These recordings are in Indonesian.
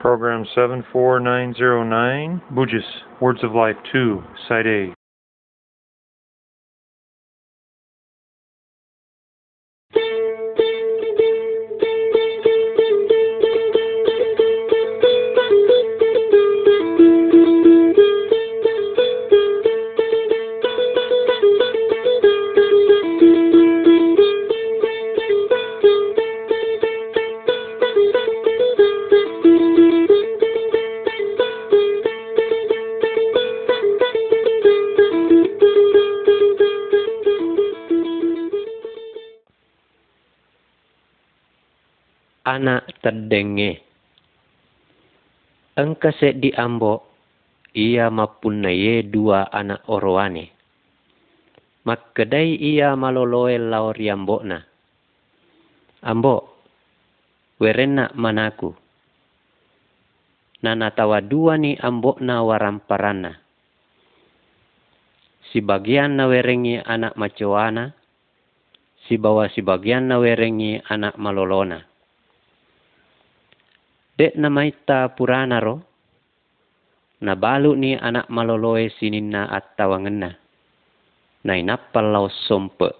Program 74909, Bugis, Words of Life 2, Side A. anak terdenge. Engkase di ambo, ia mapunaye dua anak oroane. Makkedai ia maloloe laor na. Ambo, werena manaku. Nana tawa dua ni ambo na waramparana. Sebagian na werengi anak macoana, si bawa sebagian na werengi anak malolona Dek na maita purana ro. Na balu ni anak maloloe sininna at tawangenna. Na inapal lau sompe.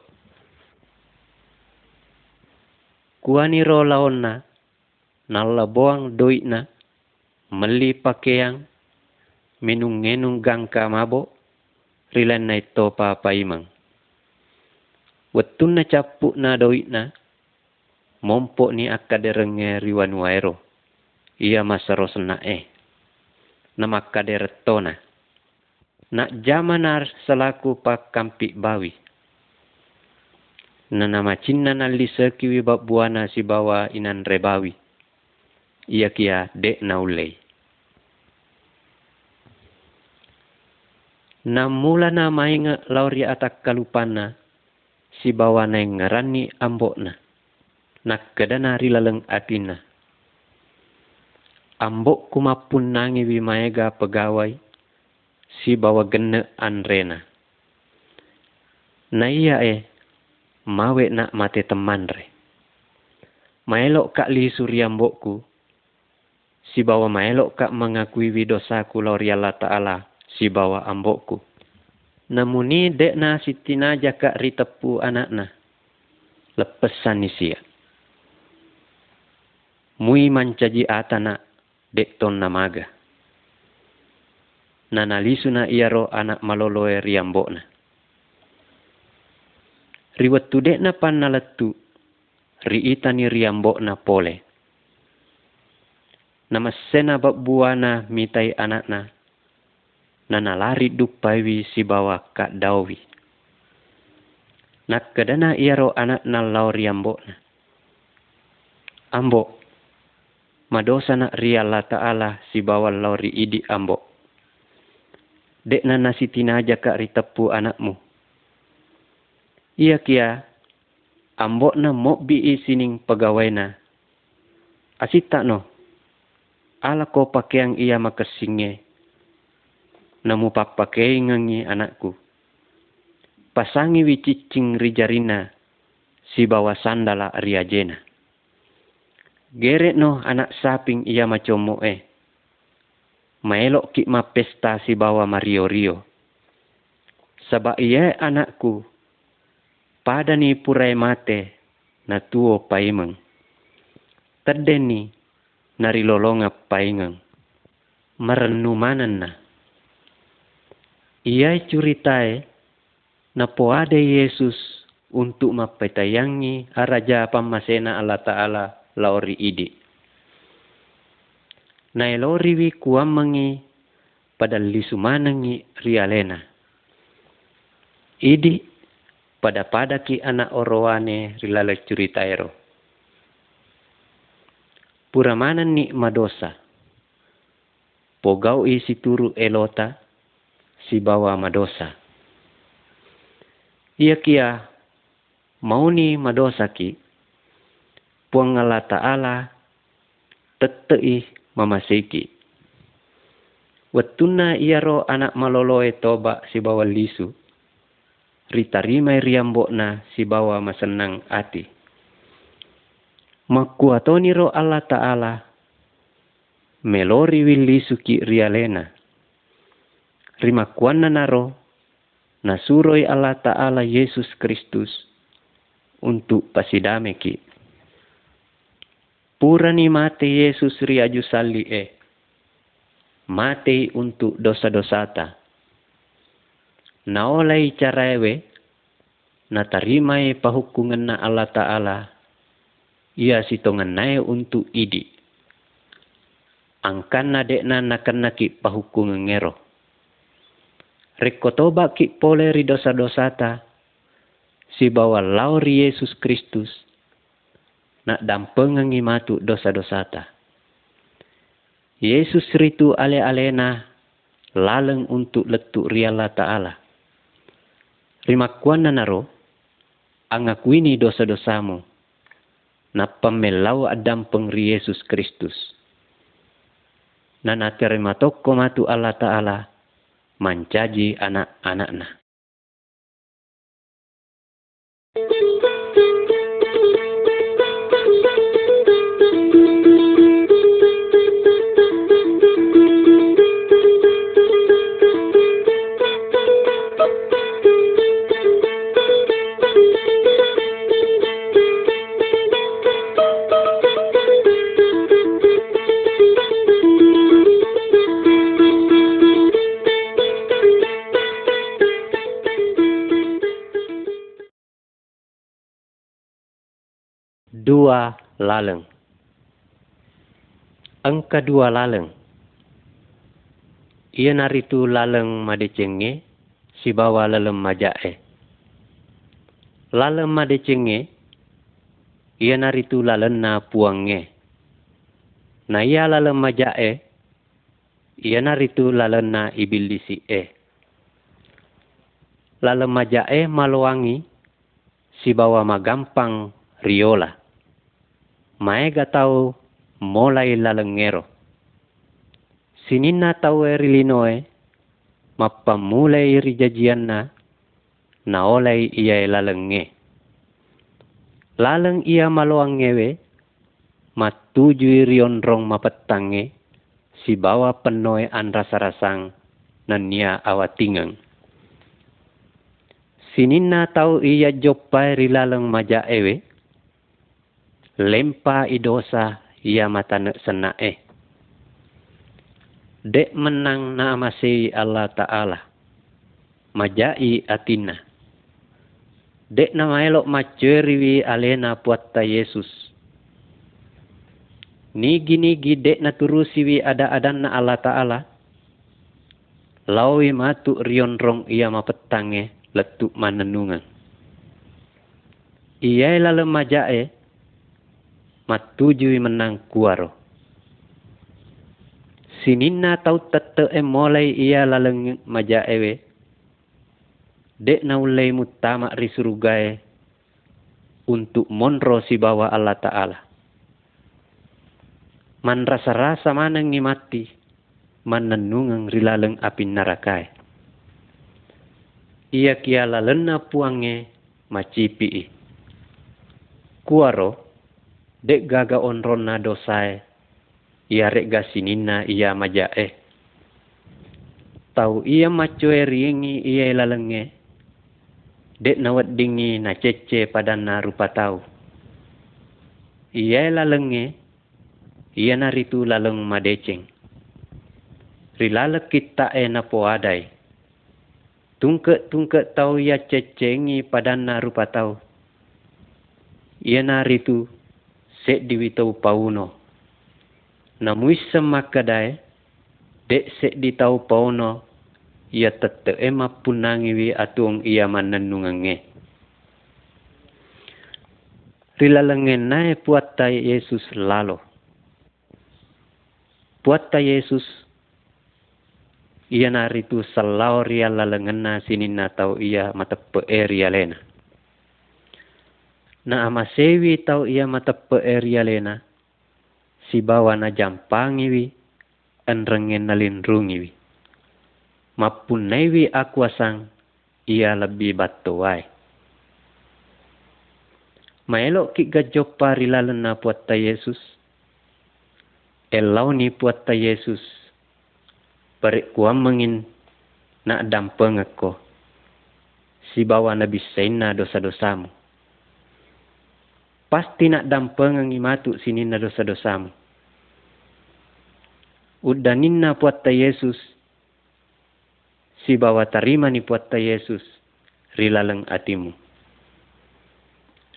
Kuani ro laonna. Nalla boang doitna. Meli pakeang. Minung ngenung gangka mabo. Rilan na ito papaimang. Wetun na capuk na doitna. Mompo ni akaderenge riwan waero ia masarosna eh. Nama kaderetona. Nak jamanar selaku pak kampi bawi. Na nama cinna nali sekiwi bab buana si bawa inan rebawi. Ia kia dek naulei. Na mula na mainga lauri atak kalupana si bawa na ngarani ambokna. Nak kedana rilaleng atina ambok kumapun nangi wimaega pegawai si bawa gene anrena. Na iya e, mawe nak mate teman re. Maelok kak li suryambokku, si bawa maelok kak mengakui widosaku lori Allah Ta'ala, si bawa ambokku. Namuni dek na sitina jaka ritepu anakna. Lepesan isia. Mui mancaji atana dekton namaga. Nanalisuna iaro anak maloloe riambokna. Riwettu dekna pan nalettu, riitani riambokna pole. Nama sena bab buana mitai anakna, nana lari dupaiwi si bawa kak dawi. Nak kedana iaro anak na lau riambokna. Ambok, madosa nak ria Allah Ta'ala si bawal lauri idi ambo. Dek na nasi tinaja kak ri tepu anakmu. Iya kia, ambo na mo bi sining pegawai Asita no, ala ko pakeang iya makasingge. Namu papakai ngangi anakku. Pasangi wicicing rijarina si bawa sandala riajena. Geret no anak saping ia macomo eh. Maelok ki ma pesta si bawa Mario Rio. Sabak ia anakku. Pada ni purai mate na tuo paimeng. Terdeni nari lolonga paingang. Merenu manan na. Ia curitai na poade Yesus untuk mapetayangi araja pamasena Allah Ta'ala laori idi. Nai lori wi kuamangi pada lisumanangi rialena. Idi pada pada ki anak orowane rilala curitaero. Puramanan ni madosa. Pogau isi turu elota si bawa madosa. Ia kia mau ni madosa ki puang Allah Ta'ala tetei mamasiki. Wetuna iaro anak maloloe toba si bawa lisu. Ritarimai riambokna si bawa masenang ati. Makuatoni ro Allah Ta'ala. melori willi suki rialena. Rima kuanna naro nasuroi Allah Ta'ala Yesus Kristus untuk pasidame Purani mate Yesus riaju sali e. Mate untuk dosa-dosata. Naolai caraewe na tarimai pahukungan na Allah Ta'ala. Ia sitongan nae untuk idi. Angkan na dek na nakan naki pahukungan ngero. Rekotoba ki pole ri dosa-dosata. Si bawa lauri Yesus Kristus nak dampengang matu dosa-dosata. Yesus ritu ale-alena laleng untuk letuk riala ta'ala. Rimakuan naro, angakuini dosa-dosamu, na pamelau adam pengri Yesus Kristus. Na terima toko matu Allah Ta'ala, mancaji anak-anakna. Dua laleng. Angka dua laleng. Ia naritu laleng madecenge si bawa lalem majae. Lalem madecenge ia naritu laleng na puange. Na ia lalem majae ia naritu laleng na ibilisi e. Lalem majae maluangi si bawa magampang riola maega tau mulai lalengero. Sinina tau erilinoe, mappa mulai rijajianna, na olai ia lalenge. Laleng ia maloang ngewe, matuju rong mapetange, si bawa penoe an rasa-rasang, nia awatingang. Sinina tau iya jopai rilaleng maja ewe, lempa idosa ia matane senae. Dek menang na masih Allah Ta'ala. Majai atina. Dek nama elok maceriwi alena puatta Yesus. Nigi-nigi dek na turusiwi ada-adan na Allah Ta'ala. Lawi matu rion rong ia mapetange letuk manenungan. Ia lalu majae matujui menang kuaro. Sinina tau tete e mulai ia laleng maja ewe. Dek na ulai mutama risurugae untuk monro si bawa Allah Ta'ala. Man rasa-rasa manang mati, manenungang rilaleng api narakai. Ia kia lalena puange macipi. Kuaro, dek gaga onron na dosae ia rek gasinina ia majae tau ia macoe riengi ia lalenge dek nawat dingi na cece pada na rupa tau. Ia lalenge ia naritu laleng madeceng. Rilalek kita e na poadai tungke tungke tau ia cecengi pada na rupa tau. Ia naritu se diwitau pauno. Namuisa makadai, dek se di tau pauno, ia tete ema punangiwi atuang ia mananungange. Rilalangen nae puata Yesus lalo. Puata Yesus ia naritu salau ria lalangena sinina tau ia matepe eria lena na amasewi tau ia matepe eria lena. Si bawa na jampangiwi, enrengen na lindrungiwi. Mapunaiwi akuasang, ia lebih batuai. Maelok ki gajopa rilalan na puata Yesus. Elau ni puat ta Yesus. Parik kuam mengin nak dampeng ako. Si bawa nabi na dosa-dosamu. Pasti nak dampeng ang imatu sini na dosa-dosamu. Udanin na puat ta Yesus. Si bawa tarima ni puat ta Yesus. Rilaleng atimu.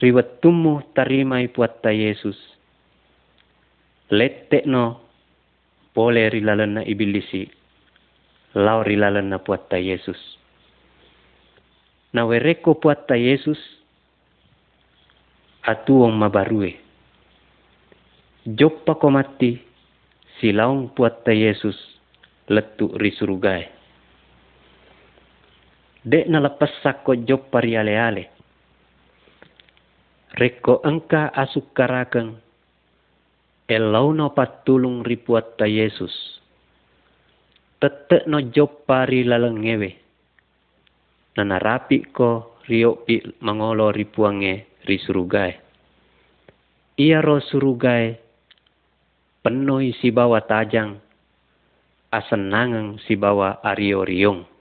Riwat tumu tarimai puat ta Yesus lette no pole rilalan na ibilisi lau rilalan na puatta Yesus. Na wereko puatta Yesus atuong mabarue. Joppa ko mati silaung puatta Yesus letu risurugai. Dek na lepas sako joppa riale-ale. Reko engka asukarakan Elau no patulung ripuat ta Yesus. Tete no ngewe. Nana rapi ko rio pi mangolo ripuange ri surugai. Ia ro surugai penoi si bawa tajang asenangang si bawa ario riong.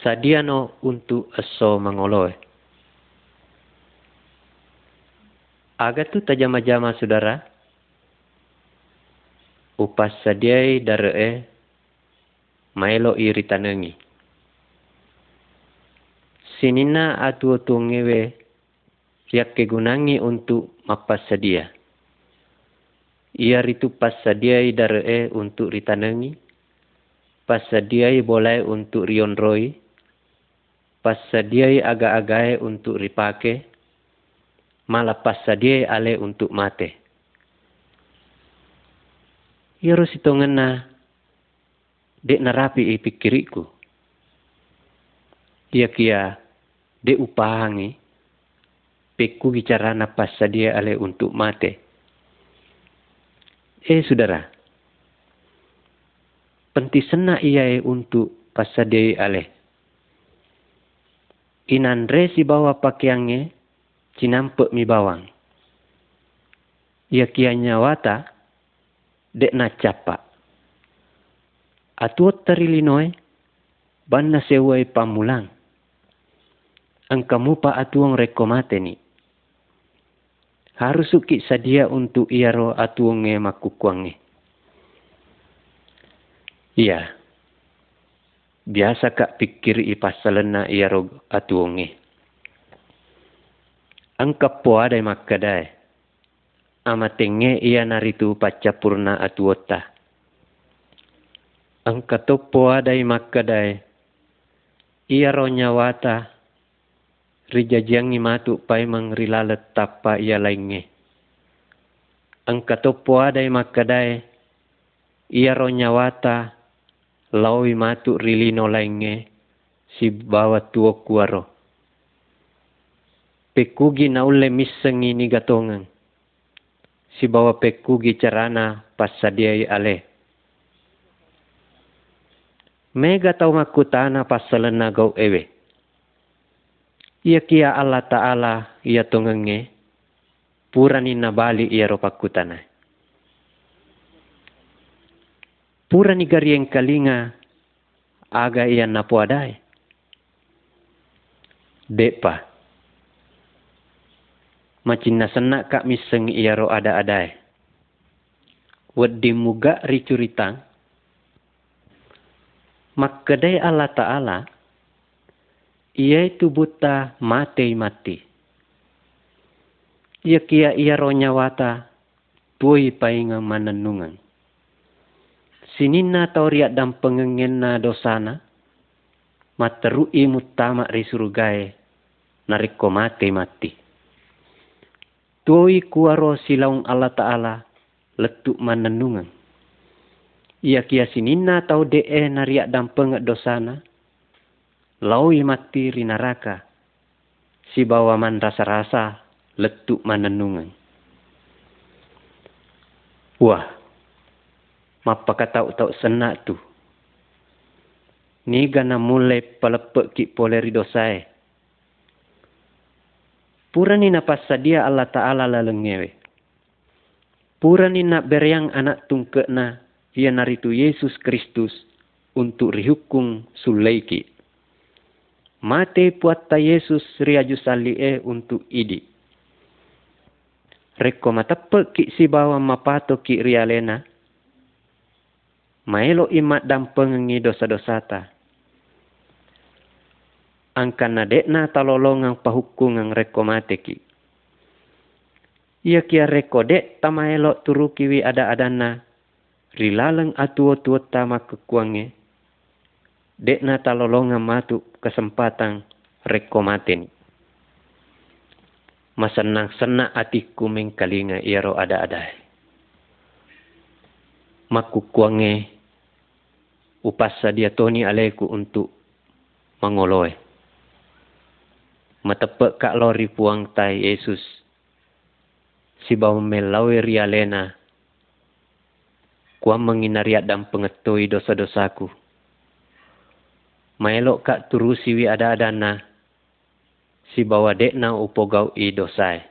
Sadiano untuk eso mangoloe. Aga tu tajama-jama saudara. Upas sadiai daree maelo iri tanengi. Sinina atu ngewe siak kegunangi untuk mapas sadia. Ia ritu pas sadiai daree untuk ritanengi. Pas sadiai boleh untuk rion roi pas sadiai aga-agai untuk ripake, malah pas sadiai ale untuk mate. Ya harus itu ngena, dek narapi i pikiriku. Ia kia, dek upahangi, peku bicara pas sadia ale untuk mate. Eh saudara, pentisena ia untuk pas sadia ale inandre si bawa pakaiannya cinampe mi bawang. Ia kia nyawata dek na capa. Atuot tarilinoy banna sewai pamulang. Angkamu pa atuang rekomate ni. Harus uki sadia untuk iaro atuonge makukuange. Iya biasa kak pikir i pasalena ia rog atuongi. Angka po ada makadai. Amatenge ia naritu purna atuota. Angka topo ada makadai. Ia ro nyawata. Rijajiangi matu pai mangrilalet tapa ia lainge. Angka topo ada makadai. Ia ro nyawata lawi matu rilino lainge si bawa tuo kuaro. Pekugi na ule misengi ni gatongan. Si bawa pekugi carana pas sadiai ale. Mega tau makutana selena gau ewe. Ia kia Allah Ta'ala ia tongenge. Purani nabali ia ropakutana. Pura ni yang kalinga aga iyan na po aday. Depa. Macin na sana ka miseng iyaro ada aday. Wadi muga ricuritang. Makkaday Allah Ta'ala. Ia itu buta mati mati. Ia kia ia ronya wata. Tuoi painga mananungan sinina tauria dan pengengena dosana materui mutama ri surugae nariko mati mati toi kuaro silaung Allah Ta'ala letuk manenungan. Ia kia sinina tau dee nariak dan penget dosana. Laui mati rinaraka. Si bawa man rasa-rasa letuk manenungan. Wah, mapa kata tau senak tu. Ni gana mulai pelepek ki poleri dosae. Purani napas sadia Allah Ta'ala lalengewe. Purani nak beryang anak tungke na ia naritu Yesus Kristus untuk rihukum sulaiki. Mate puatta Yesus riaju salie untuk idi. Reko matape ki si bawa mapato ki rialena. Maelo imat dan pengengi dosa-dosata angkana dekna talolongang pahukungang rekomate Ia kia rekode tama elok turu kiwi ada adana rilaleng atuo tuo tama kekuange. Dekna talolongang matu kesempatan rekomate ni. Masenang sena atiku mengkalinga iaro ada adai. Upasa dia toni aleku untuk mangoloe matepek kak lori puang tai Yesus. Si bau melawi rialena. Kua menginariat dan pengetui dosa-dosaku. Maelok kak turusi wi ada adana. Si bawa dekna upogau i dosai.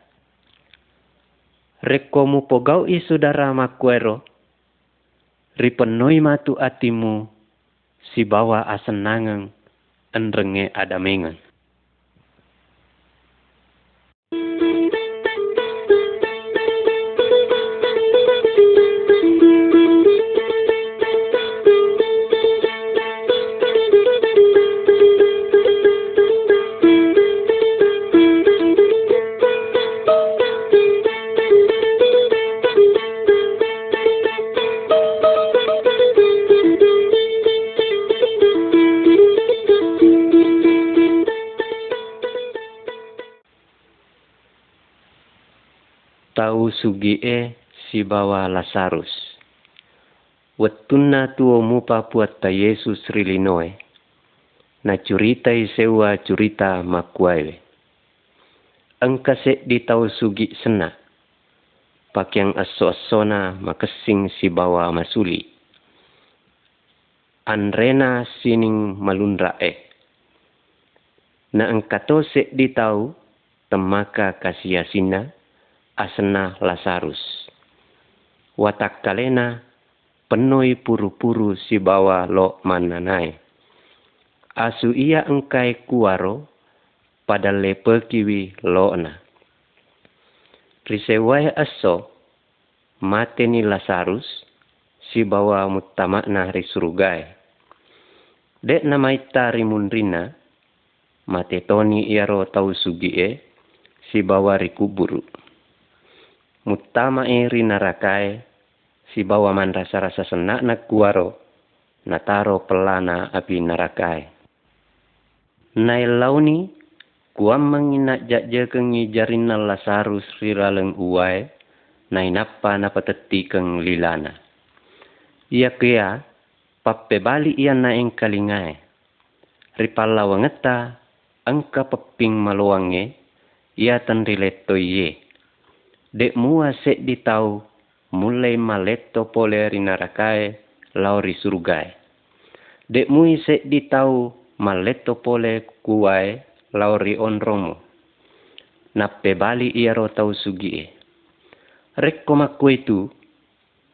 Rekomu pogau i saudara makuero. Ripenoi matu atimu. Si bawa asenangang. Enrenge adamengan. Sugie si bawa Lazarus. Wetunna tuo mupa puat ta Yesus rilinoe. Na curita sewa curita makuaile. Engkase di tau sugi sena. Pakyang aso-asona makesing si bawa masuli. Anrena sining malundra e. Na engkatose di tau temaka kasiasina asena Lazarus. Watak kalena penoi puru-puru si bawa lo mananai. Asu ia engkai kuaro pada lepe kiwi lo na. Risewai aso mateni Lazarus si bawa mutamakna risurugai. Dek namai tari mundrina mate toni iaro tau sugie si bawa rikuburu mutama iri narakae si bawa man rasa-rasa senak na kuaro nataro pelana api narakae. Nai launi kuam menginak jakja kengi jarina lasarus riraleng uai nai napa napa teti keng lilana. Ia kaya pape bali ia na eng kalingae. Ripala wangeta angka peping maluange ia tan rileto dek mua se di tau mulai maleto pole rinarakae lauri surgae. Dek mui se di tau maleto pole kuai lauri onromo. Nappe bali ia ro tau sugie. Rekko makku itu,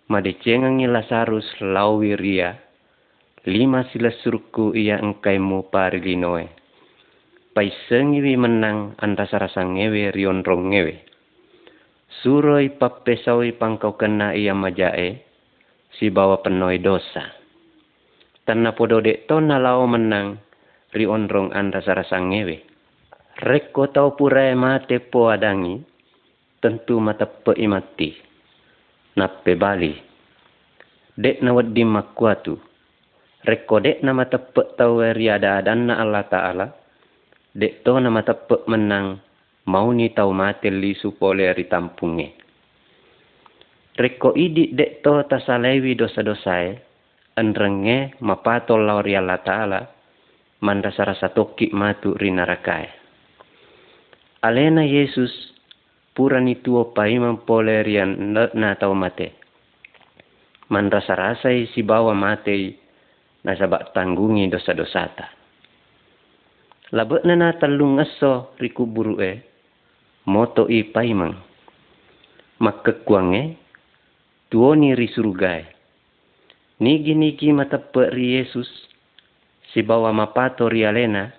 made cengangi Lazarus lawi ria, lima sila surku ia engkaimu parilinoe. Paisengiwi menang rasa ngewe rion rong ngewe. Suroi papesawi pangkau kena ia majae, si bawa penoi dosa. Tanna podo dek tona lao menang, ri onrong anda sarasa ngewe. Reko tau purai mate po adangi, tentu mata pe imati. Nape bali. Dek na wadi makuatu. Reko dek na mata pe tau riada dan na Allah Ta'ala. Dek to na mata pe menang mau ni tau mate lisu pole ritampunge. Reko idi dek to tasalewi dosa-dosae, enrenge mapatol lauri Allah Ta'ala, manda sarasa toki matu rinarakae. Alena Yesus purani tuo paimam pole rian na tau mate. Manda sarasai si bawa mate nasabak tanggungi dosa-dosata. Labot na na talung aso riku buru e, moto i paimang. Makkakuange, tuoni ri surugae. Nigi-nigi matape ri Yesus, si bawa mapato ri alena,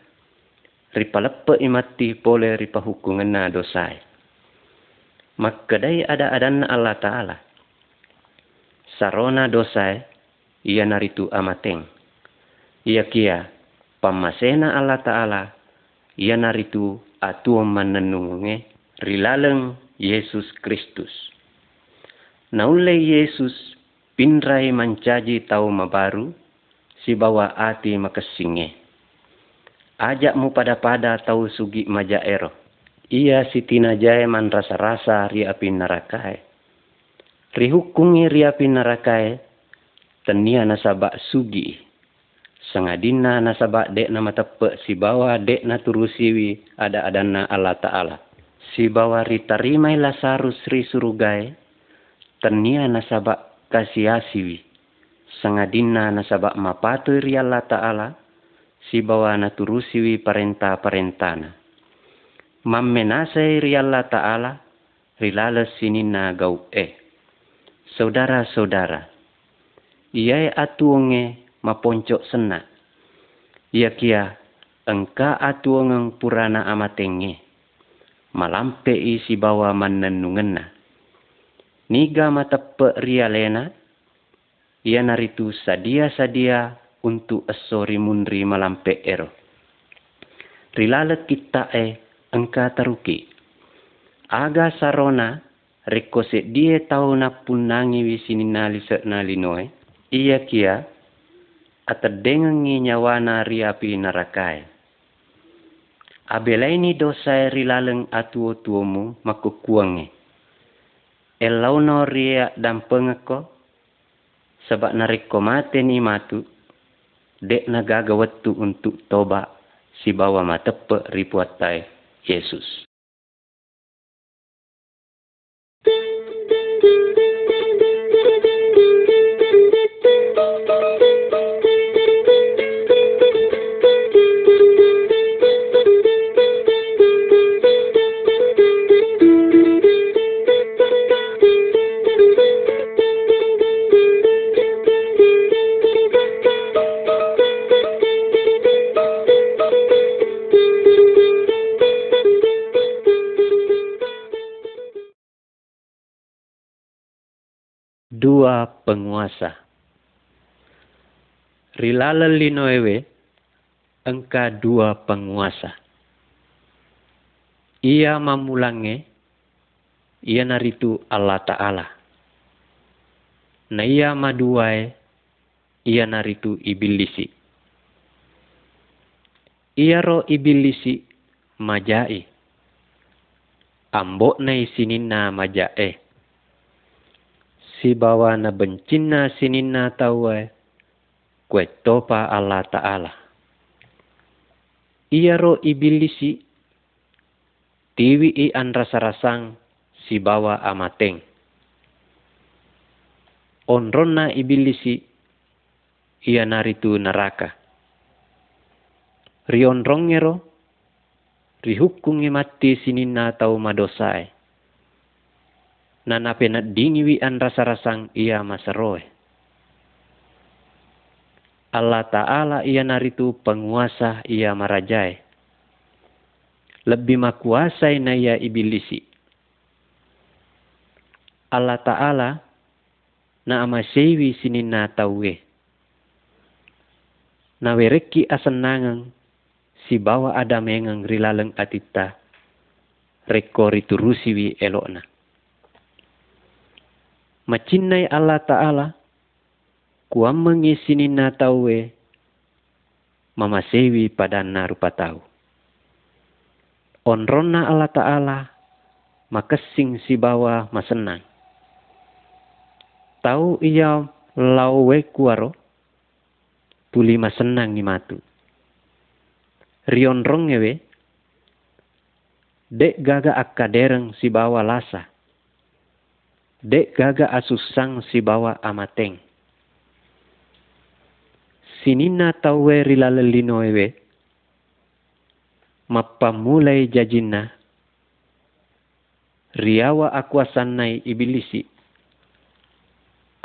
ri palepe imati pole ri pahukungan na dosai. Makkadai ada adan Allah Ta'ala. Sarona dosai, ia naritu amateng. Ia kia, pamasena Allah Ta'ala, ia naritu atuam manenunge, rilaleng Yesus Kristus. Naule Yesus pinrai mancaji tau mabaru, si bawa ati makasinge. Ajakmu pada-pada tau sugi majaero. Ia si tinajai man rasa-rasa ri api narakae. Ri hukungi ri api narakae, tenia nasabak sugi. Sangadina nasabak dek nama tepe si bawa dek na turusiwi ada adana Allah Ta'ala. Si bawa ri tarimai Lazarus ri surugai, tenia nasabak kasiasiwi. Sangadina nasabak mapatu ri Allah Ta'ala, si bawa na turusiwi parenta-parentana. Mammenasai ri Allah Ta'ala, rilales sinina gau eh. Saudara-saudara, ia atuonge maponcok sena. Ia kia engka atuongeng purana amatenge. Malampe isi bawa manenungena. Niga matepe rialena. Ia naritu sadia-sadia untuk esori munri malampe ero. Rilale kita e engka taruki. Aga sarona rekose die tau na punangi wisini nali se nali noe. Ia kia atadengengi nyawana riapi narakai. Abelaini dosa rilaleng atuo tuomu makukuange. Elauno ria dan pengeko sebab nariko mate ni matu dek nagaga wetu untuk toba si bawa matepe ripuatai Yesus. Dua penguasa. Rilala linoewe engka dua penguasa. Ia mamulange, ia naritu Allah Ta'ala. Na ia maduai, ia naritu ibilisi. Ia ro ibilisi majai. Ambok na isinina majai si bawa na bencina sinina tawe kue topa Allah Ta'ala. Ia ro ibilisi tiwi i an rasa-rasang si bawa amateng. Onrona ibilisi ia naritu neraka. Rionrongero rihukungi mati sinina tau madosae na dingiwi an rasa-rasang ia masaroe. Allah Ta'ala ia naritu penguasa ia marajai. Lebih makuasai na ia ibilisi. Allah Ta'ala na amasewi sini na tauwe. Na wereki asenangang si bawa ada mengang rilaleng atita. Rekori turusiwi elokna macinai Allah Ta'ala, kuam mengisini na tawe, mamasewi pada narupa tahu. onrona Allah Ta'ala makesing si bawa masenang. Tahu iya lawe kuaro tuli masenang ni matu. Rion rongewe dek gaga akadereng si bawa lasa. Dek gaga asusang si bawa amateng. Sinina tawe rilalelino ewe. Mapamulai jajina. Riawa akuasanai ibilisi.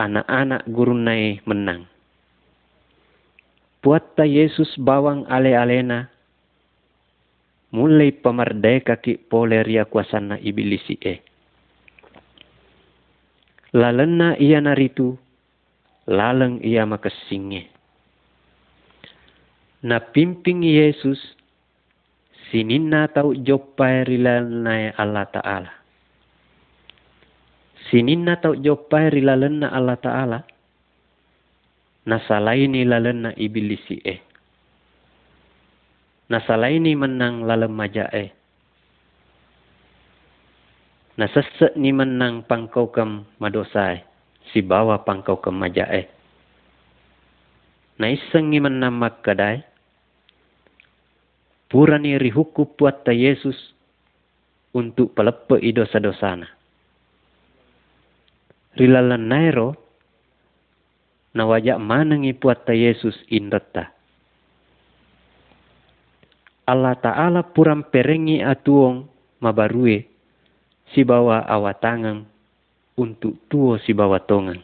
Anak-anak gurunai menang. Puatta Yesus bawang ale-alena. Mulai pemerdeka ki pole ria kuasana ibilisi e. Lalena ia naritu, laleng ia makasingge na pimping Yesus sinina tau jopai rilalna Allah Ta'ala. Sinina tau jopai rilalna Allah Ta'ala. Nasalaini lalena ibilisi eh. Nasalaini menang lalem maja eh. Nasesek ni menang pangkau kem madosai. Si bawa pangkau kem maja eh. Naiseng ni menang makadai purani rihuku puatta Yesus untuk pelepe i dosa-dosana. Rilalan nairo na wajak manangi puatta Yesus indretta. Allah Ta'ala puram perengi atuong mabarue si bawa awatangang untuk tuo si bawa tongang.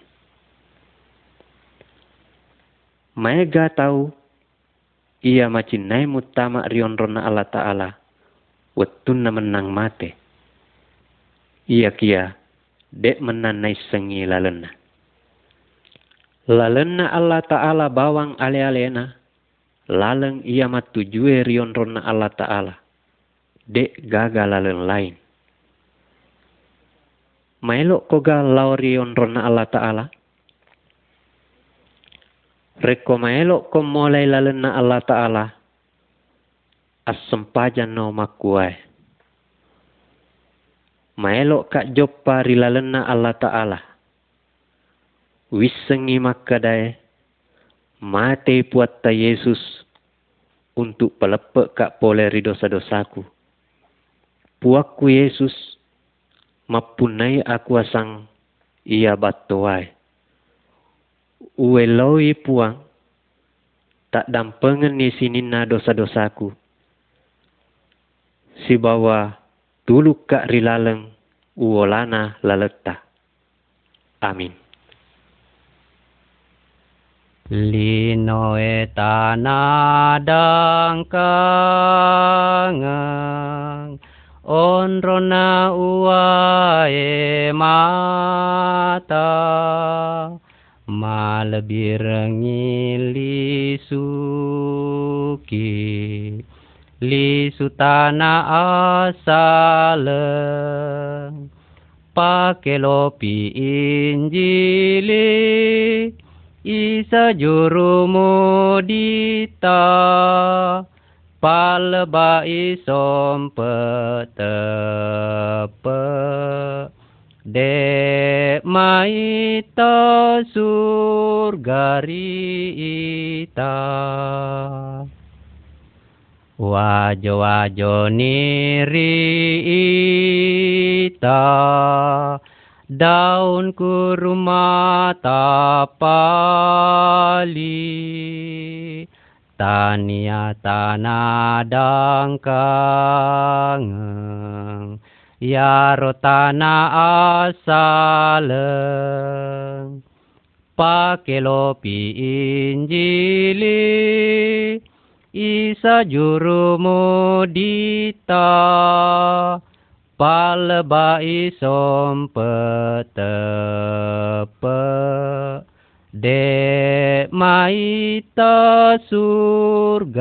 Maega tahu ia nai mutama rion rona Allah Ta'ala. na menang mate. Ia kia, dek menanai sengi lalena. Lalena Allah Ta'ala bawang ale-alena. Laleng ia matujue rion rona Allah Ta'ala. Dek gagal laleng lain. Maelok koga lau rion rona Allah Ta'ala. Reko maelok ko mulai lalena Allah Ta'ala. Asempajan no makuai. Maelok kak jopa rilalena Allah Ta'ala. Wisengi makadai. Mate puatta Yesus. Untuk pelepek kak pole dosa-dosaku. Puakku Yesus. Mapunai aku asang. Ia batuai ueloi puang, tak dampengen ni sinina dosa-dosaku. Si bawa dulu kak rilaleng uolana lalekta. Amin. Lino etana dangkangang onrona uae mata Malebirangi lisuki Lisutana asale Pakelopi injili. Isa juru mudita Palba isom petepe. De maita surgarita Wajo-wajo nirita Daun taniatanadangkang yaro tana asale. Pakelopi injili isa juru mudita palebai sompetepe de maita surgarita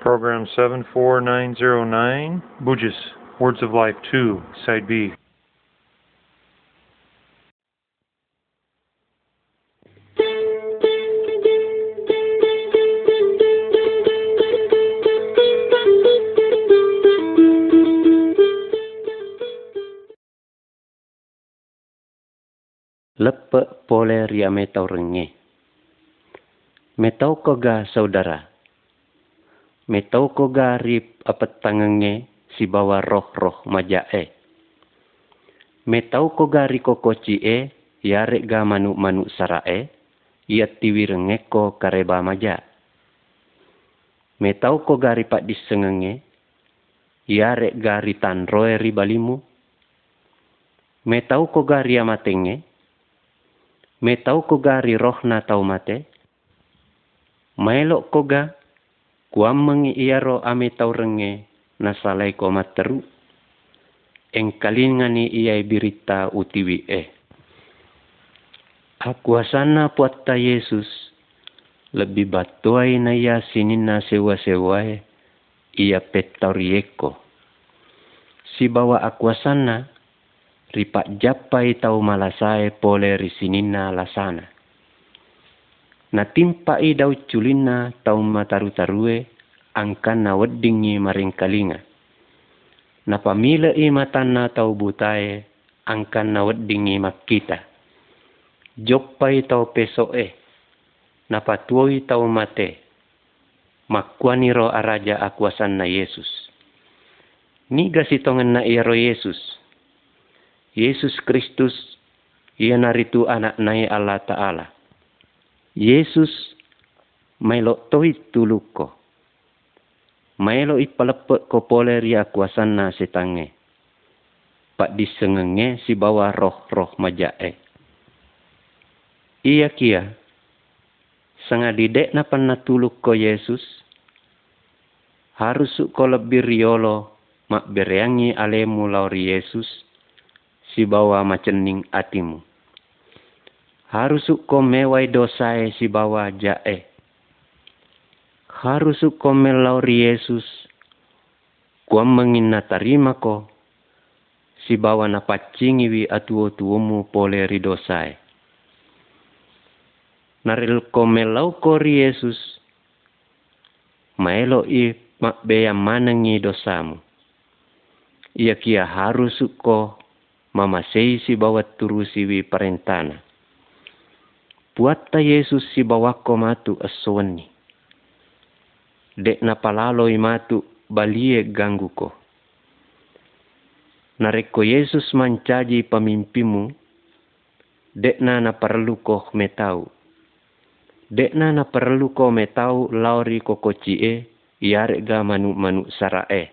Program 74909, Bujis, Words of Life 2, Side B. pole ria metau renge. Metau koga saudara. Metau koga rip apet tangenge si bawa roh-roh majae. Metau koga riko koci e yare ga manu-manu sarae. Ia tiwi rengeko kareba maja. Metau koga ripak disengenge. Yare ga ritan roe ribalimu. Metau koga ria matenge. Metau koga ri rohna tau mate. Maelok koga kuam mengi iaro ame tau renge nasalai ko materu. Eng kalingani iai birita utiwi eh. Aku asana puatta Yesus lebih batuai na ia sinina sewa-sewae ia petaurieko. Si bawa aku asana ripak japai tau malasae pole risinina lasana. Na timpa i dau culina tau mataru-tarue angkan na weddingi maring kalinga. Na pamila i matana tau butae angkan na weddingi makita. Joppai tau pesoe. Na patuoi tau mate. Makuaniro araja akuasan na Yesus. Niga sitongan na iro Yesus. Yesus Kristus ia naritu anak nai Allah Ta'ala. Yesus mailo toi tuluko. Mailo ipalepek ko pole ria kuasan na setange. Pak disengenge si bawa roh-roh majae. Iya kia. Sanga didek na tuluk ko Yesus. Harus ko lebih riolo mak bereangi alemu lauri Yesus si bawa macening atimu. Harus ko mewai dosae si bawa jae. Harus ko melauri Yesus. Kuam mengina tarima ko. Si bawa na pacingiwi atuo tuomu pole ri dosae. Naril ko melau ko ri Yesus. Maelo i mak beya manangi dosamu. Ia kia harus ko mamasei si bawa turu siwi parentana. Puatta Yesus si bawako matu aswani. Dek na palaloi matu balie ganggu ko. Nareko Yesus mancaji pamimpimu, dek na na perlu ko metau. Dek na na perlu ko metau lauri ko kocie, iare ga manu manu sarae.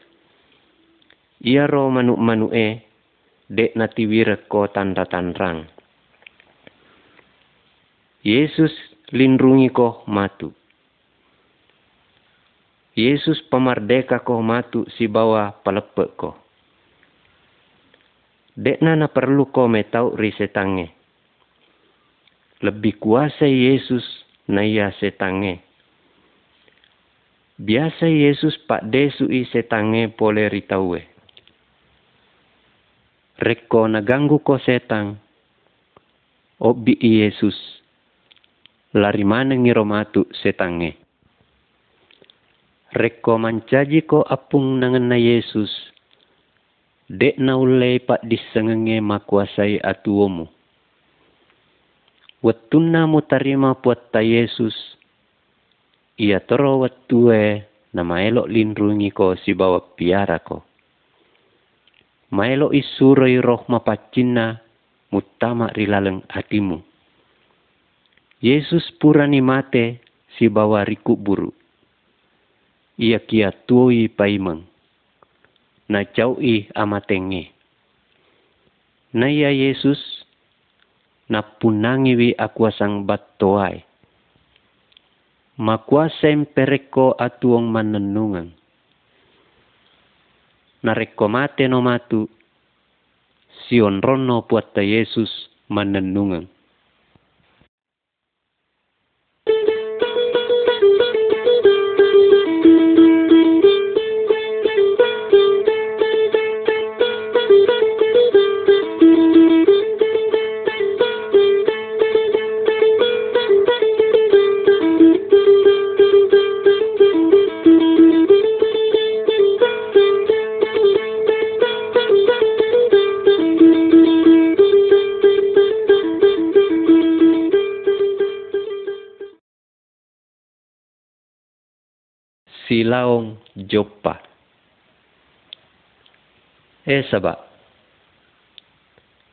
Ia ro manu manu e, dek na tiwir ko tanda tanrang. Yesus lindrungi ko matu. Yesus pemardeka ko matu si bawa palepek ko. Dek na perlu ko metau ri setange. Lebih kuasa Yesus na ia setange. Biasa Yesus pak desu i setange pole ritaue. Reko naganggu ko setang. Obi Yesus. Lari mana ngiro matu setange. Reko mancaji ko apung nangan na Yesus. Dek na ulei pak disengenge makuasai atuomu. Watuna mu tarima puatta Yesus. Ia toro watue na maelok lindrungi ko si bawa piara ko. Maelok isuroi roh mapacina mutama rilaleng hatimu. Yesus purani mate si bawa riku buru ia kia tuoi paimeng. Na i amatenge. Na ia Yesus na punangi wi akuasang battoai. Makuasem pereko atuong manenungan. Nareko mate no matu, sion rono puatta Yesus manenungan. Silaong Joppa. Eh sabak.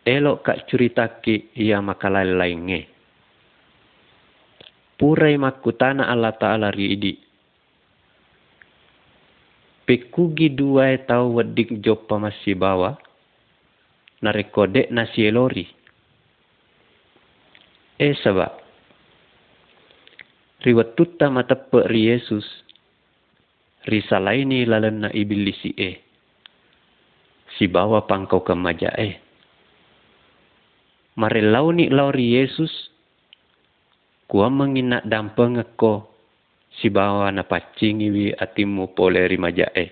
Elok kak curitaki ia makalai lainnya. Purai makutana Allah Ta'ala riidi. Pekugi dua tau wedik Joppa masih bawa. Narekodek nasi elori. Eh sabak. Riwat tutta matepe ri Yesus. Risalaini lalen na ibilisi e. Si bawa pangkau kemaja e. Mare launi lauri Yesus. Kua menginak dampeng ko. Si bawa na pacingi wi atimu pole rimaja e.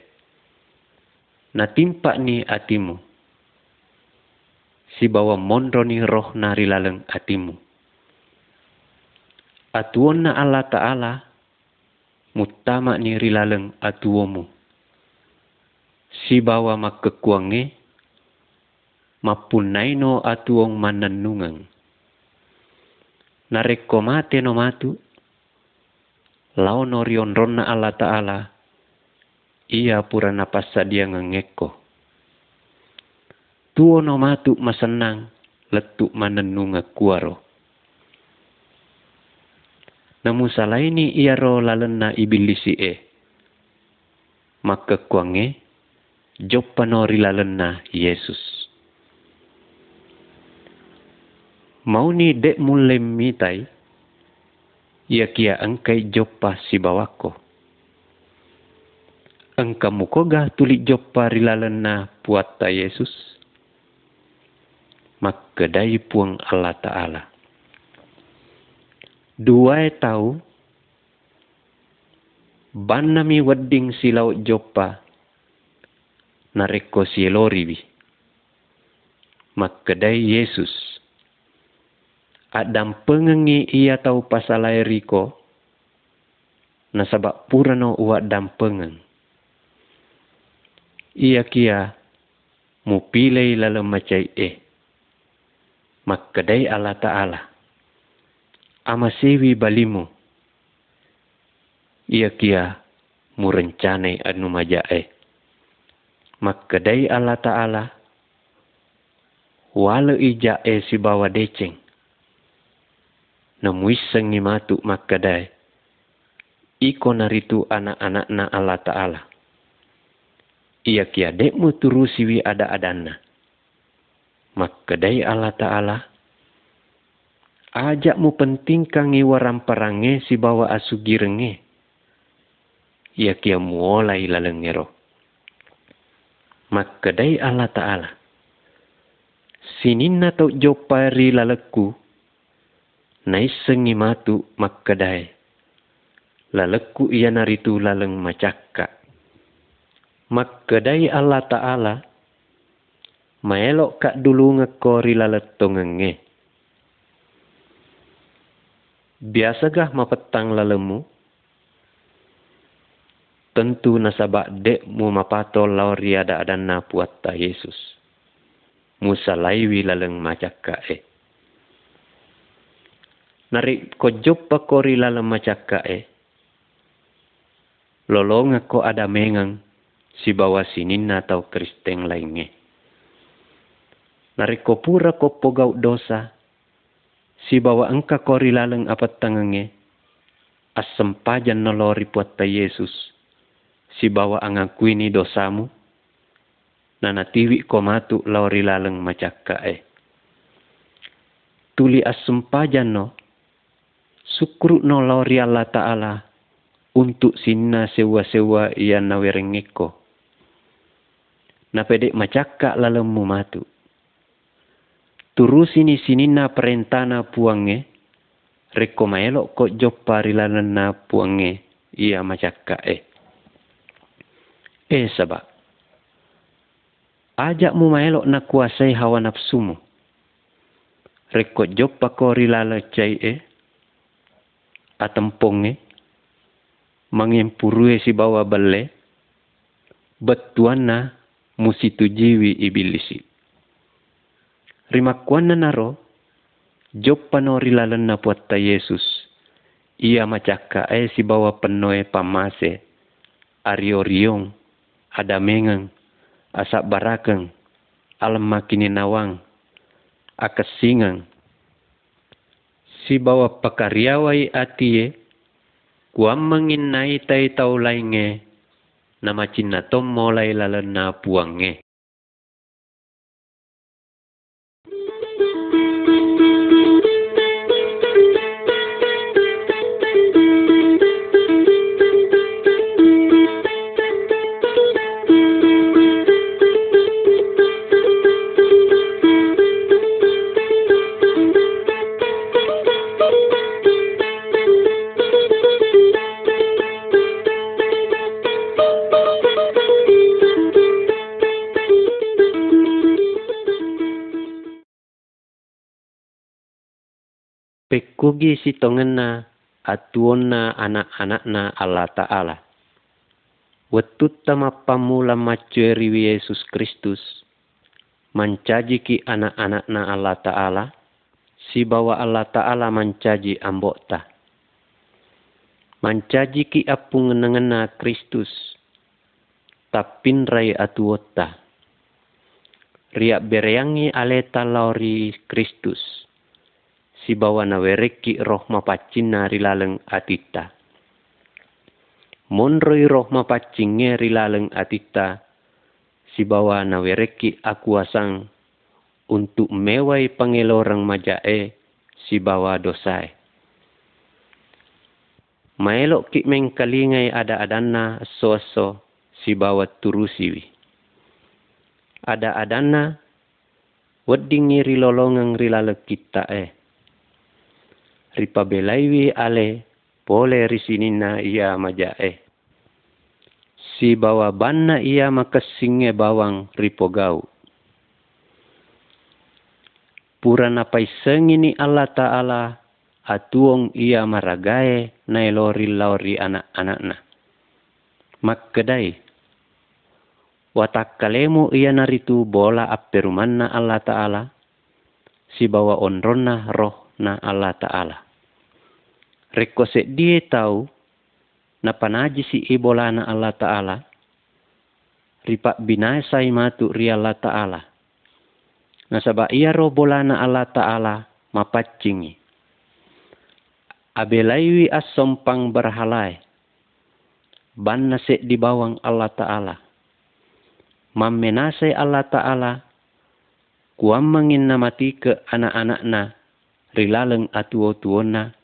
Na timpak ni atimu. Si bawa mondro ni roh nari laleng atimu atuon na Allah Ta'ala mutama ni rilaleng atuomu. Si bawa makekuange mapunaino atuong mananungang. Nareko mate no matu lao no rion ronna Allah Ta'ala ia pura napasa dia ngengeko. Tuo no matu masenang letuk manenunga kuaro namu ia ro lalena ibilisi e. Maka kuange, jopanori lalena Yesus. Mau ni dek mulai mitai, ia kia engkai jopa si bawako. Engka mukoga tulik jopa rilalena puata Yesus. Maka dai puang Allah Ta'ala dua tahu ban nami wedding silau jopa nareko sielori Makkedai Yesus. Adam pengengi ia tahu pasal riko nasabak purano uak dam pengen. Ia kia mu pilih lalu macai eh. Makkedai Allah Ta'ala amasewi balimu. Ia kia murencane anu majae. Makadai Allah Ta'ala wala ijae si bawa deceng. Namuiseng ni matu makadai. Iko naritu anak-anak na Allah Ta'ala. Ia kia dekmu turusiwi ada adana. Makadai Allah Ta'ala Ajak mu penting kangi waram perange si bawa asugirenge. Ya kia mulai lalengero. Makadai Allah Ta'ala. Sinin na tau jopari laleku. Naisengi matu makadai. Laleku iya naritu laleng macaka. Makadai Allah Ta'ala. Maelok kak dulu ngekori laletongenge Biasakah mapetang lalemu? Tentu nasabak dekmu mapatol lauri ada adana puatta Yesus. Musa laiwi laleng macaka e. Narik ko joppa kori laleng macaka e. Lolonga ko ada mengang si bawa sinin atau kristeng lainnya. Narik ko pura ko pogau dosa si bawa engka kori laleng apat tangange, asem pajan nolori puatta Yesus, si bawa angakui ni dosamu, nana tiwi komatu lori laleng macaka e. Tuli asem pajan no, sukru no lori Allah Ta'ala, untuk sinna sewa-sewa ia nawerengeko. Napedek macaka lalemu matu turusini sinina perentana puange. Reko maelo ko joppa rilanana puange. Ia macaka e eh sabak ajak mu maelo na kuasai hawa nafsumu reko joppa ko rilala cai e atemponge mangempurue si bawa bale. Betuana musitujiwi ibilisi rimakkuanna naro joppano rilalenna puatta Yesus. Ia macaka e si bawa penoe pamase ario riong, ada mengeng, asak barakeng, alam makini nawang, akasingeng. Si bawa pakaryawai atie, kuam mengin nai tai tau lainge, nama cina tom mulai lalan na puange. Pekugi si tongena atuonna anak-anak na Allah Ta'ala. Wetut tama pamula macueri Yesus Kristus. Mancaji ki anak-anak na Allah Ta'ala. Si bawa Allah Ta'ala mancaji ambokta. Mancaji ki apung ngena Kristus. Tapin rai atuota. Riak bereangi aleta lauri Kristus si bawa na wereki roh mapacin rilaleng atita. Monroi roh mapacingnya rilaleng atita, si bawa na wereki aku asang untuk mewai pangelorang majae si bawa dosai. Maelok ki mengkalingai ada adana soso si bawa turusiwi. Ada adana weddingi rilolongang rilale kita eh ripabelaiwi ale pole risinina ia majae. Si bawa banna ia makasinge bawang ripogau. Pura napai sengini Allah Ta'ala atuong ia maragae na lori lauri anak-anakna. Makkedai. Watak kalemu ia naritu bola apperumanna Allah Ta'ala. Si bawa onronna roh na Allah Ta'ala. Rekose dia tahu na panaji si ibolana Allah Ta'ala. Ripak binasai matu ri Allah Ta'ala. Nasaba iya robolana Allah Ta'ala mapacingi. Abelaiwi asompang berhalai. Ban nase di bawang Allah Ta'ala. Mammenasai Allah Ta'ala. Kuam mangin namati ke anak-anakna. Rilaleng atuo-tuona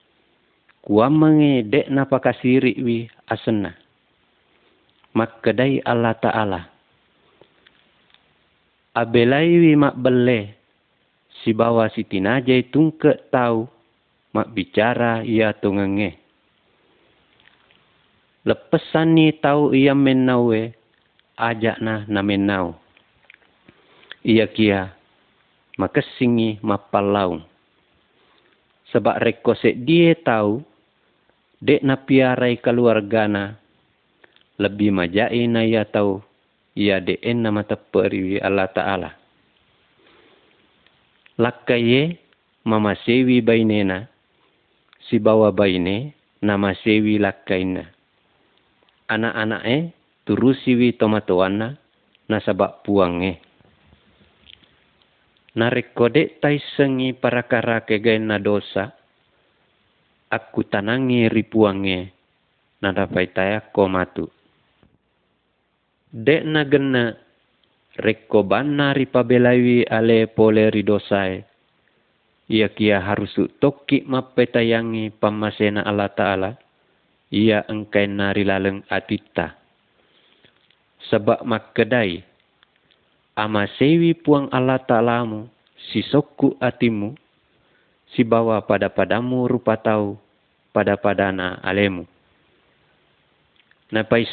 kuamange dek na pakasiri wi asena. Makkedai Allah Ta'ala. Abelai wi mak bele. Si bawa si tinajai tungke tahu. Mak bicara ia tungenge. Lepesan ni tahu ia menawe. Ajak na na menau. Ia kia. Makesingi mapalau. Sebab rekosek dia tahu dek na piarai keluargana lebih majai na ya tau ya en nama teperi Allah Ta'ala. Lakaye mama sewi bainena si bawa baine nama sewi lakaina. Anak-anak e turusiwi tomatoana na sabak puange. Narekode tai sengi para kara na dosa aku tanangi ripuange nada paitaya komatu. Dek na gena reko banna ripabelawi ale pole ridosai. Ia kia harus toki mapetayangi pamasena Allah Ta'ala. Ia engkai nari laleng atita. Sebab makedai. Ama sewi puang Allah Ta'alamu. Si soku atimu. Si bawa pada padamu rupa tahu pada padana alemu. Napai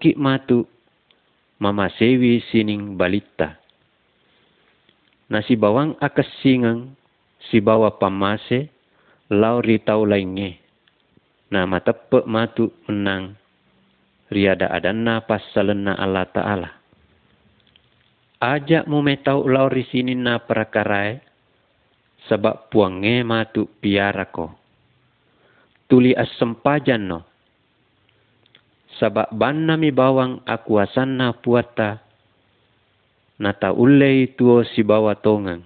ki matu mama sewi sining balita. Nasi bawang akas singang si bawa pamase lauri tau lainge. Nama tepe matu menang riada adanna pasalena Allah Ta'ala. Ajak mu metau lauri sini na perakarai sebab puange matu piara ko tuli as sempajan no. Sabak banna mi bawang aku asanna puata. Nata ulei tuo si bawa tongang.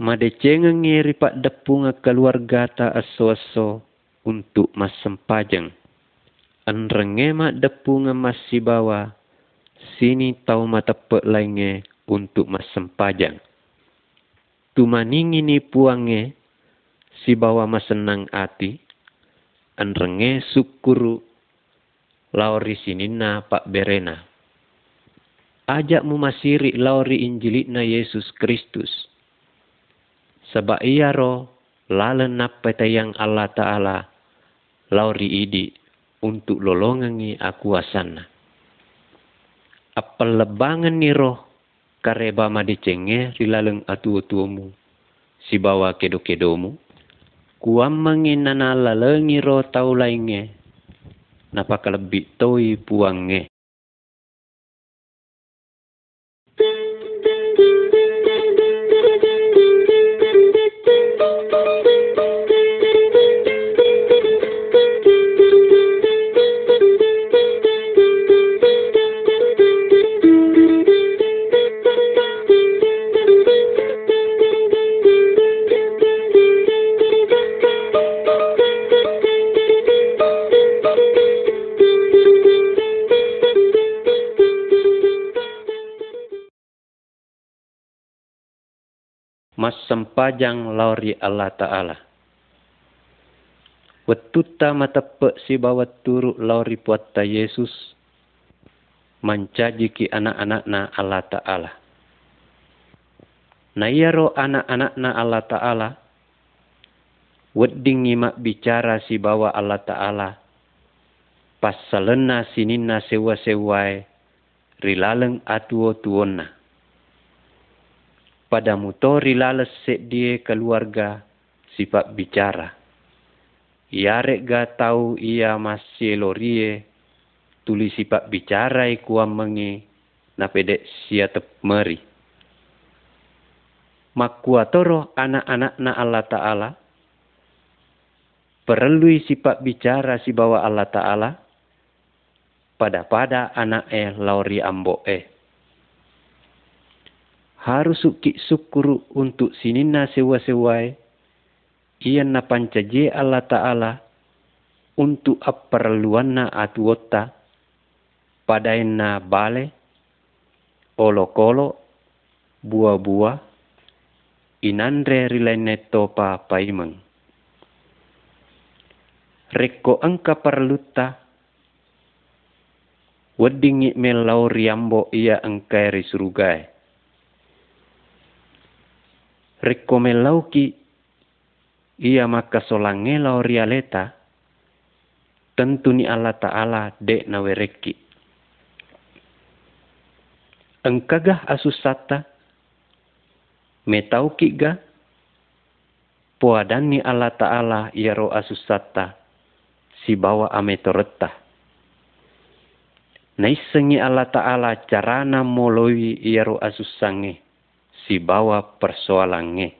Madecengeng ngiri pak depunga keluarga ta aso-aso untuk mas sempajeng. Anrenge mak depunga mas si bawa. Sini tau matepek lainge untuk mas sempajang. Tumaningi ni puange si bawa mas senang ati anrenge sukuru lauri sinina pak berena. Ajak mu masiri lauri injilitna Yesus Kristus. Sebab ia ro lalen napa yang Allah Ta'ala lauri idi untuk lolongangi aku asana. Apa lebangan ni roh? Kareba madicenge rilaleng atu-atumu si bawa kedo-kedomu. Kuamangin nana lalengi ro tau lainge. Napa kalebih toi puange mas sempajang lauri Allah Ta'ala. Wetuta matape si bawa turuk lauri puata Yesus mancaji ki anak-anakna Allah Ta'ala. Na iya ro anak-anakna Allah Ta'ala wedding mak bicara si bawa Allah Ta'ala pas salena sinina sewa-sewai rilaleng atuo tuonna pada mutori lales dia keluarga sifat bicara. Iarek ga tahu ia masih lorie tulis sifat bicara ikuam mengi na pedek sia tep meri. Makuatoro anak-anak na Allah Ta'ala perlu sifat bicara si bawa Allah Ta'ala pada-pada anak eh lauri ambo eh harus suki syukuru untuk sinina sewa-sewai. Iyan na pancaje Allah Ta'ala untuk aparluan na atuota padain na bale olo-kolo buah-buah inandre rilene topa paimeng. Reko angka perluta wedingi melau riambo ia angkai surugai rekomelauki ia maka solange lau rialeta tentu ni Allah Ta'ala dek nawereki. Engkagah asusata metauki ga puadani Allah Ta'ala ia ro asusata si bawa ametoreta. Naisengi Allah Ta'ala carana moloi ia ro asusange si bawa persoalannya.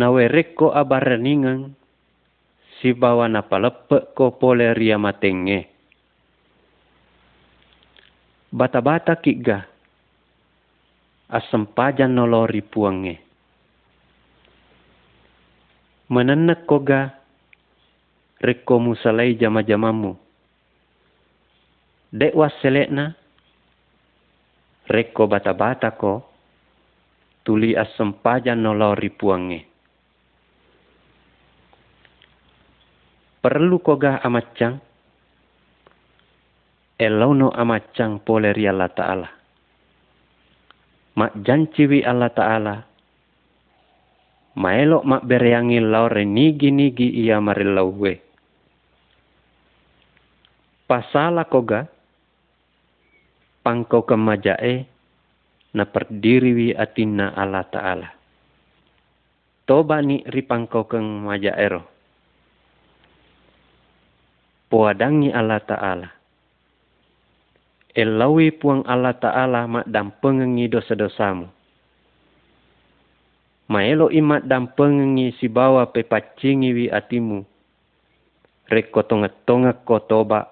Nawereko abaraningan si bawa napalepe ko poleria matenge. Bata-bata kiga asempajan nolori puange. Menenek koga reko musalai jama-jamamu. Dek waselekna reko bata-bata ko tuli asempajan nolori puange. Perlu koga amacang elono amacang poleri Allah Ta'ala. Mak janciwi Allah Ta'ala. Maelok mak bereangi laure nigi-nigi ia marilauwe. Pasala koga pangkau kemajae na perdiri wi atina Allah Ta'ala. Toba ni ripangkau keng majaero. Puadangi Allah Ta'ala. Elawi puang Allah Ta'ala mak dampengengi dosa-dosamu. Maelo imat dampengengi si bawa pepacingi wi atimu. Reko tonga-tonga ko toba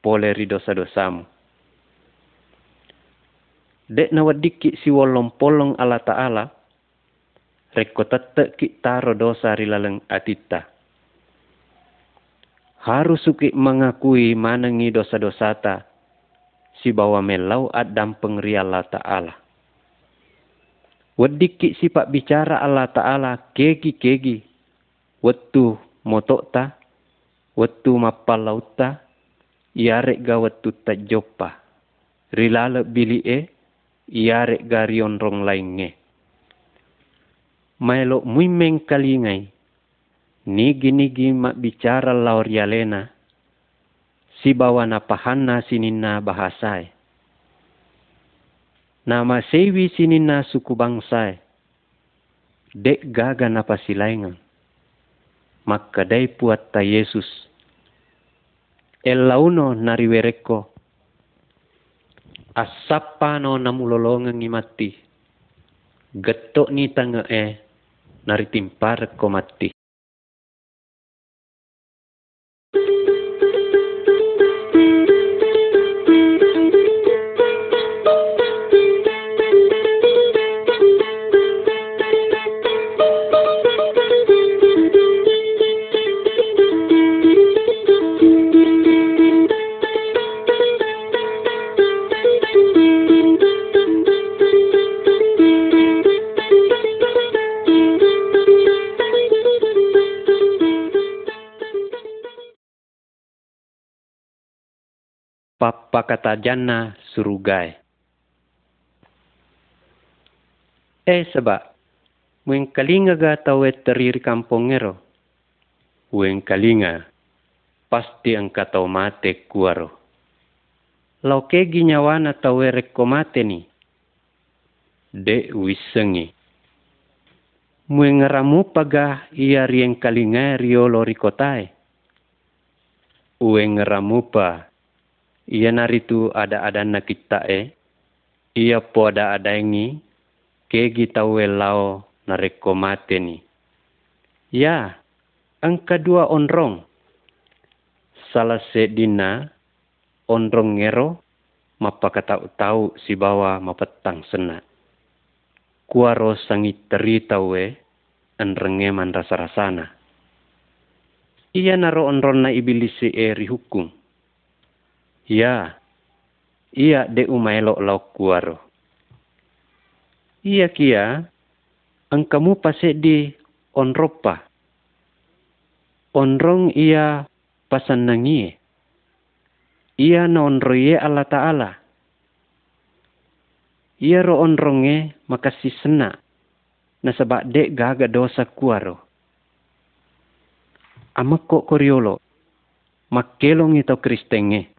pole ri dosa-dosamu. Dek na wadiki si wolong polong ala ta'ala, reko tete ki taro dosa ri laleng atita. Harus suki mengakui manengi dosa-dosata, si bawa melau adam pengri Allah Ta'ala. Wadiki si pak bicara Allah Ta'ala kegi-kegi, wetu motokta, wetu mapalauta, iarek ga wetu tajopa. Rilala bili e, iarek ga rion rong lainge. Maelo muimeng kalingai, nigi-nigi mak bicara laur yalena, si bawa na pahana sinina bahasai. Nama sewi sinina suku bangsai. Dek gaga na pasilaingan. Maka dai puat ta Yesus. El launo nariwereko. Asapa no namulolongan mati. Getok ni tanga e naritimpar ko mati. Papa kata jana surugai. Eh sebab, muen kalinga ga tawe teriri kampung ero. Uen kalinga, pasti angka tau mate kuaro. Lau kegi nyawana tawe reko mate ni. De wisengi. Muen ngeramu paga ia rieng kalinga riolo rikotai. Uen ngeramu pa Ia naritu ada-ada na kita e. Ia po ada-ada ini. Kegi tawe lao rekomate ni. Ya, ang kedua onrong. Salah sedina onrong ngero mapakatau tahu si bawa mapetang sena. Kuaro sangit teri tawe enrengeman rasa-rasana. Ia naro onron na ibilisi eri hukum Ya, iya de umaelo lau kuaro. Iya kia, angkamu pase di onropa. Onrong iya pasan nangie. Iya na onroye Allah Ta'ala. Iya ro onronge makasih sena. Na sebab dek gaga dosa kuaro. Amak kok koriolo. Makelong itu kristenge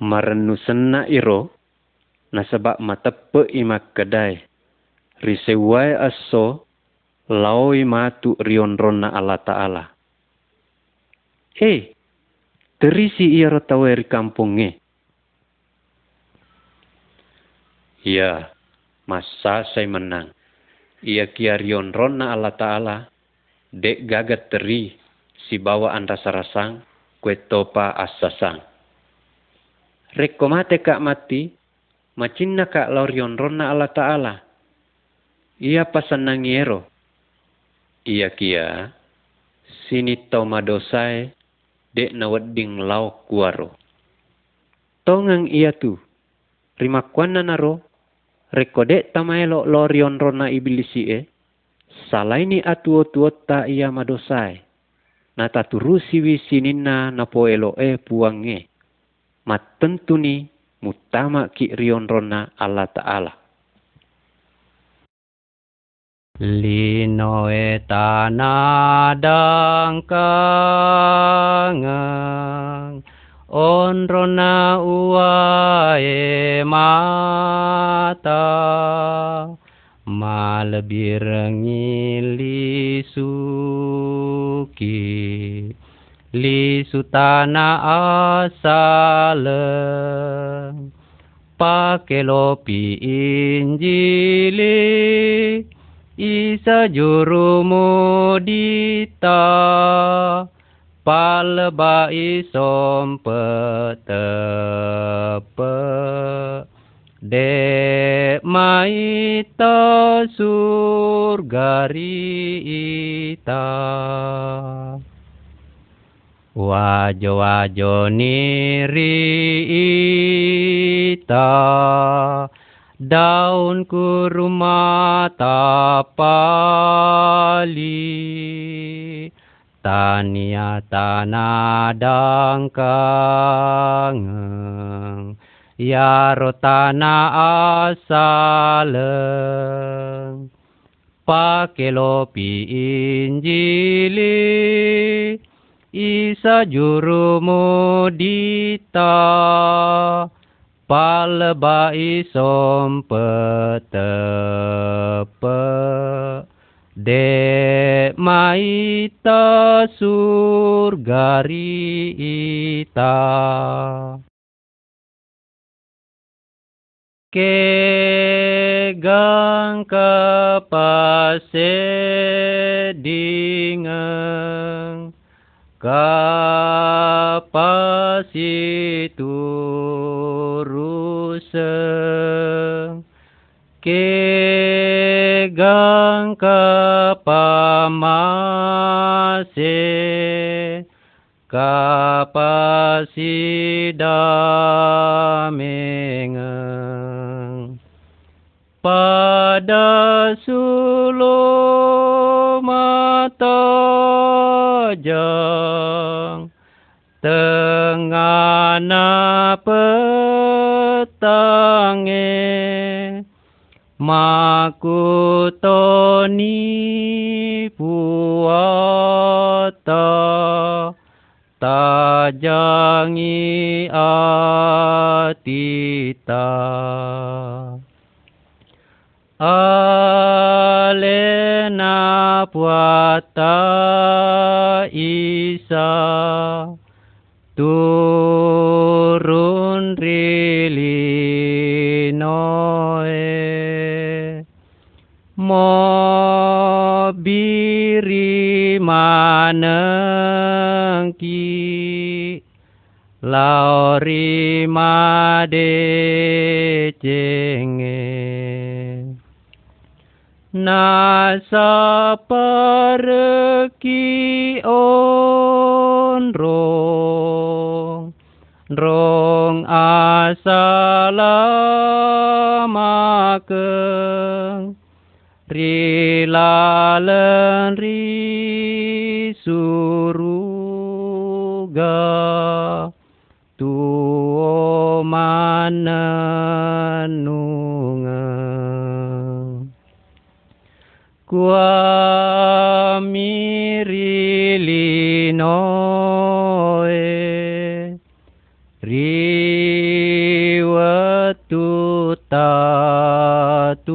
marenusen na iro na sabak matepe imak kedai risewai aso laoi matu rion rona Allah Ta'ala. Hei, terisi ia rotawe ri kampungnya. Ya, masa saya menang. Ia kia rion rona Allah Ta'ala. Dek gagat teri si bawaan rasa rasang kue topa asasang rekomate kak mati, macinna kak laurion rona Allah Ta'ala. Ia pasan nangiero. Ia kia, sini tau madosai, dek na wedding lau kuaro. Tongang ia tu, rima kuana naro, rekodek tamaelo lorion rona ibilisi e, salaini atuo tuota ia madosai. Nata turusi wisinina na poelo e puange matentuni mutama ki rion rona Allah Ta'ala. Lino etanadang kangang on rona uae mata malebir ngili suki li sutana asale pakelopi injili isa juru mudita palba isom petepe. De maita surgari ita wajo wajo niri ita daun kurma tapali tania tanah dangkang ya rotana asaleng. Pakelopi injili isa juru mudita palba isom petepe de maita surgari ita. Kegang kapasedingang kapasituruseng kegang kapamase kapasidamengeng pada sulu mata jang tengana petange makutoni puata tajangi atita alena puata isa turun rilinoe. Mobiri manengki lauri made cenge nasa perki onrong rong asalamakeng rilalen ri suruga tuo mananungang Kwa mirilinoe riwatu tatuo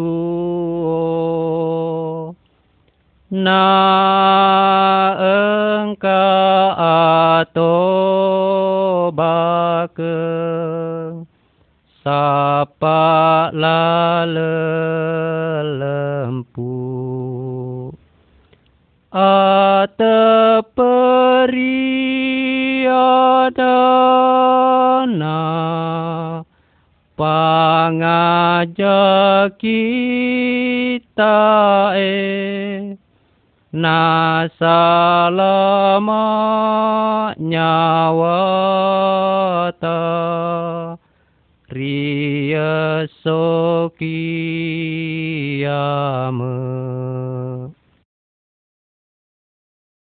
na engka ato bakeng sapa lalempu ateperiadana pangajak kita e nasalama nyawata riya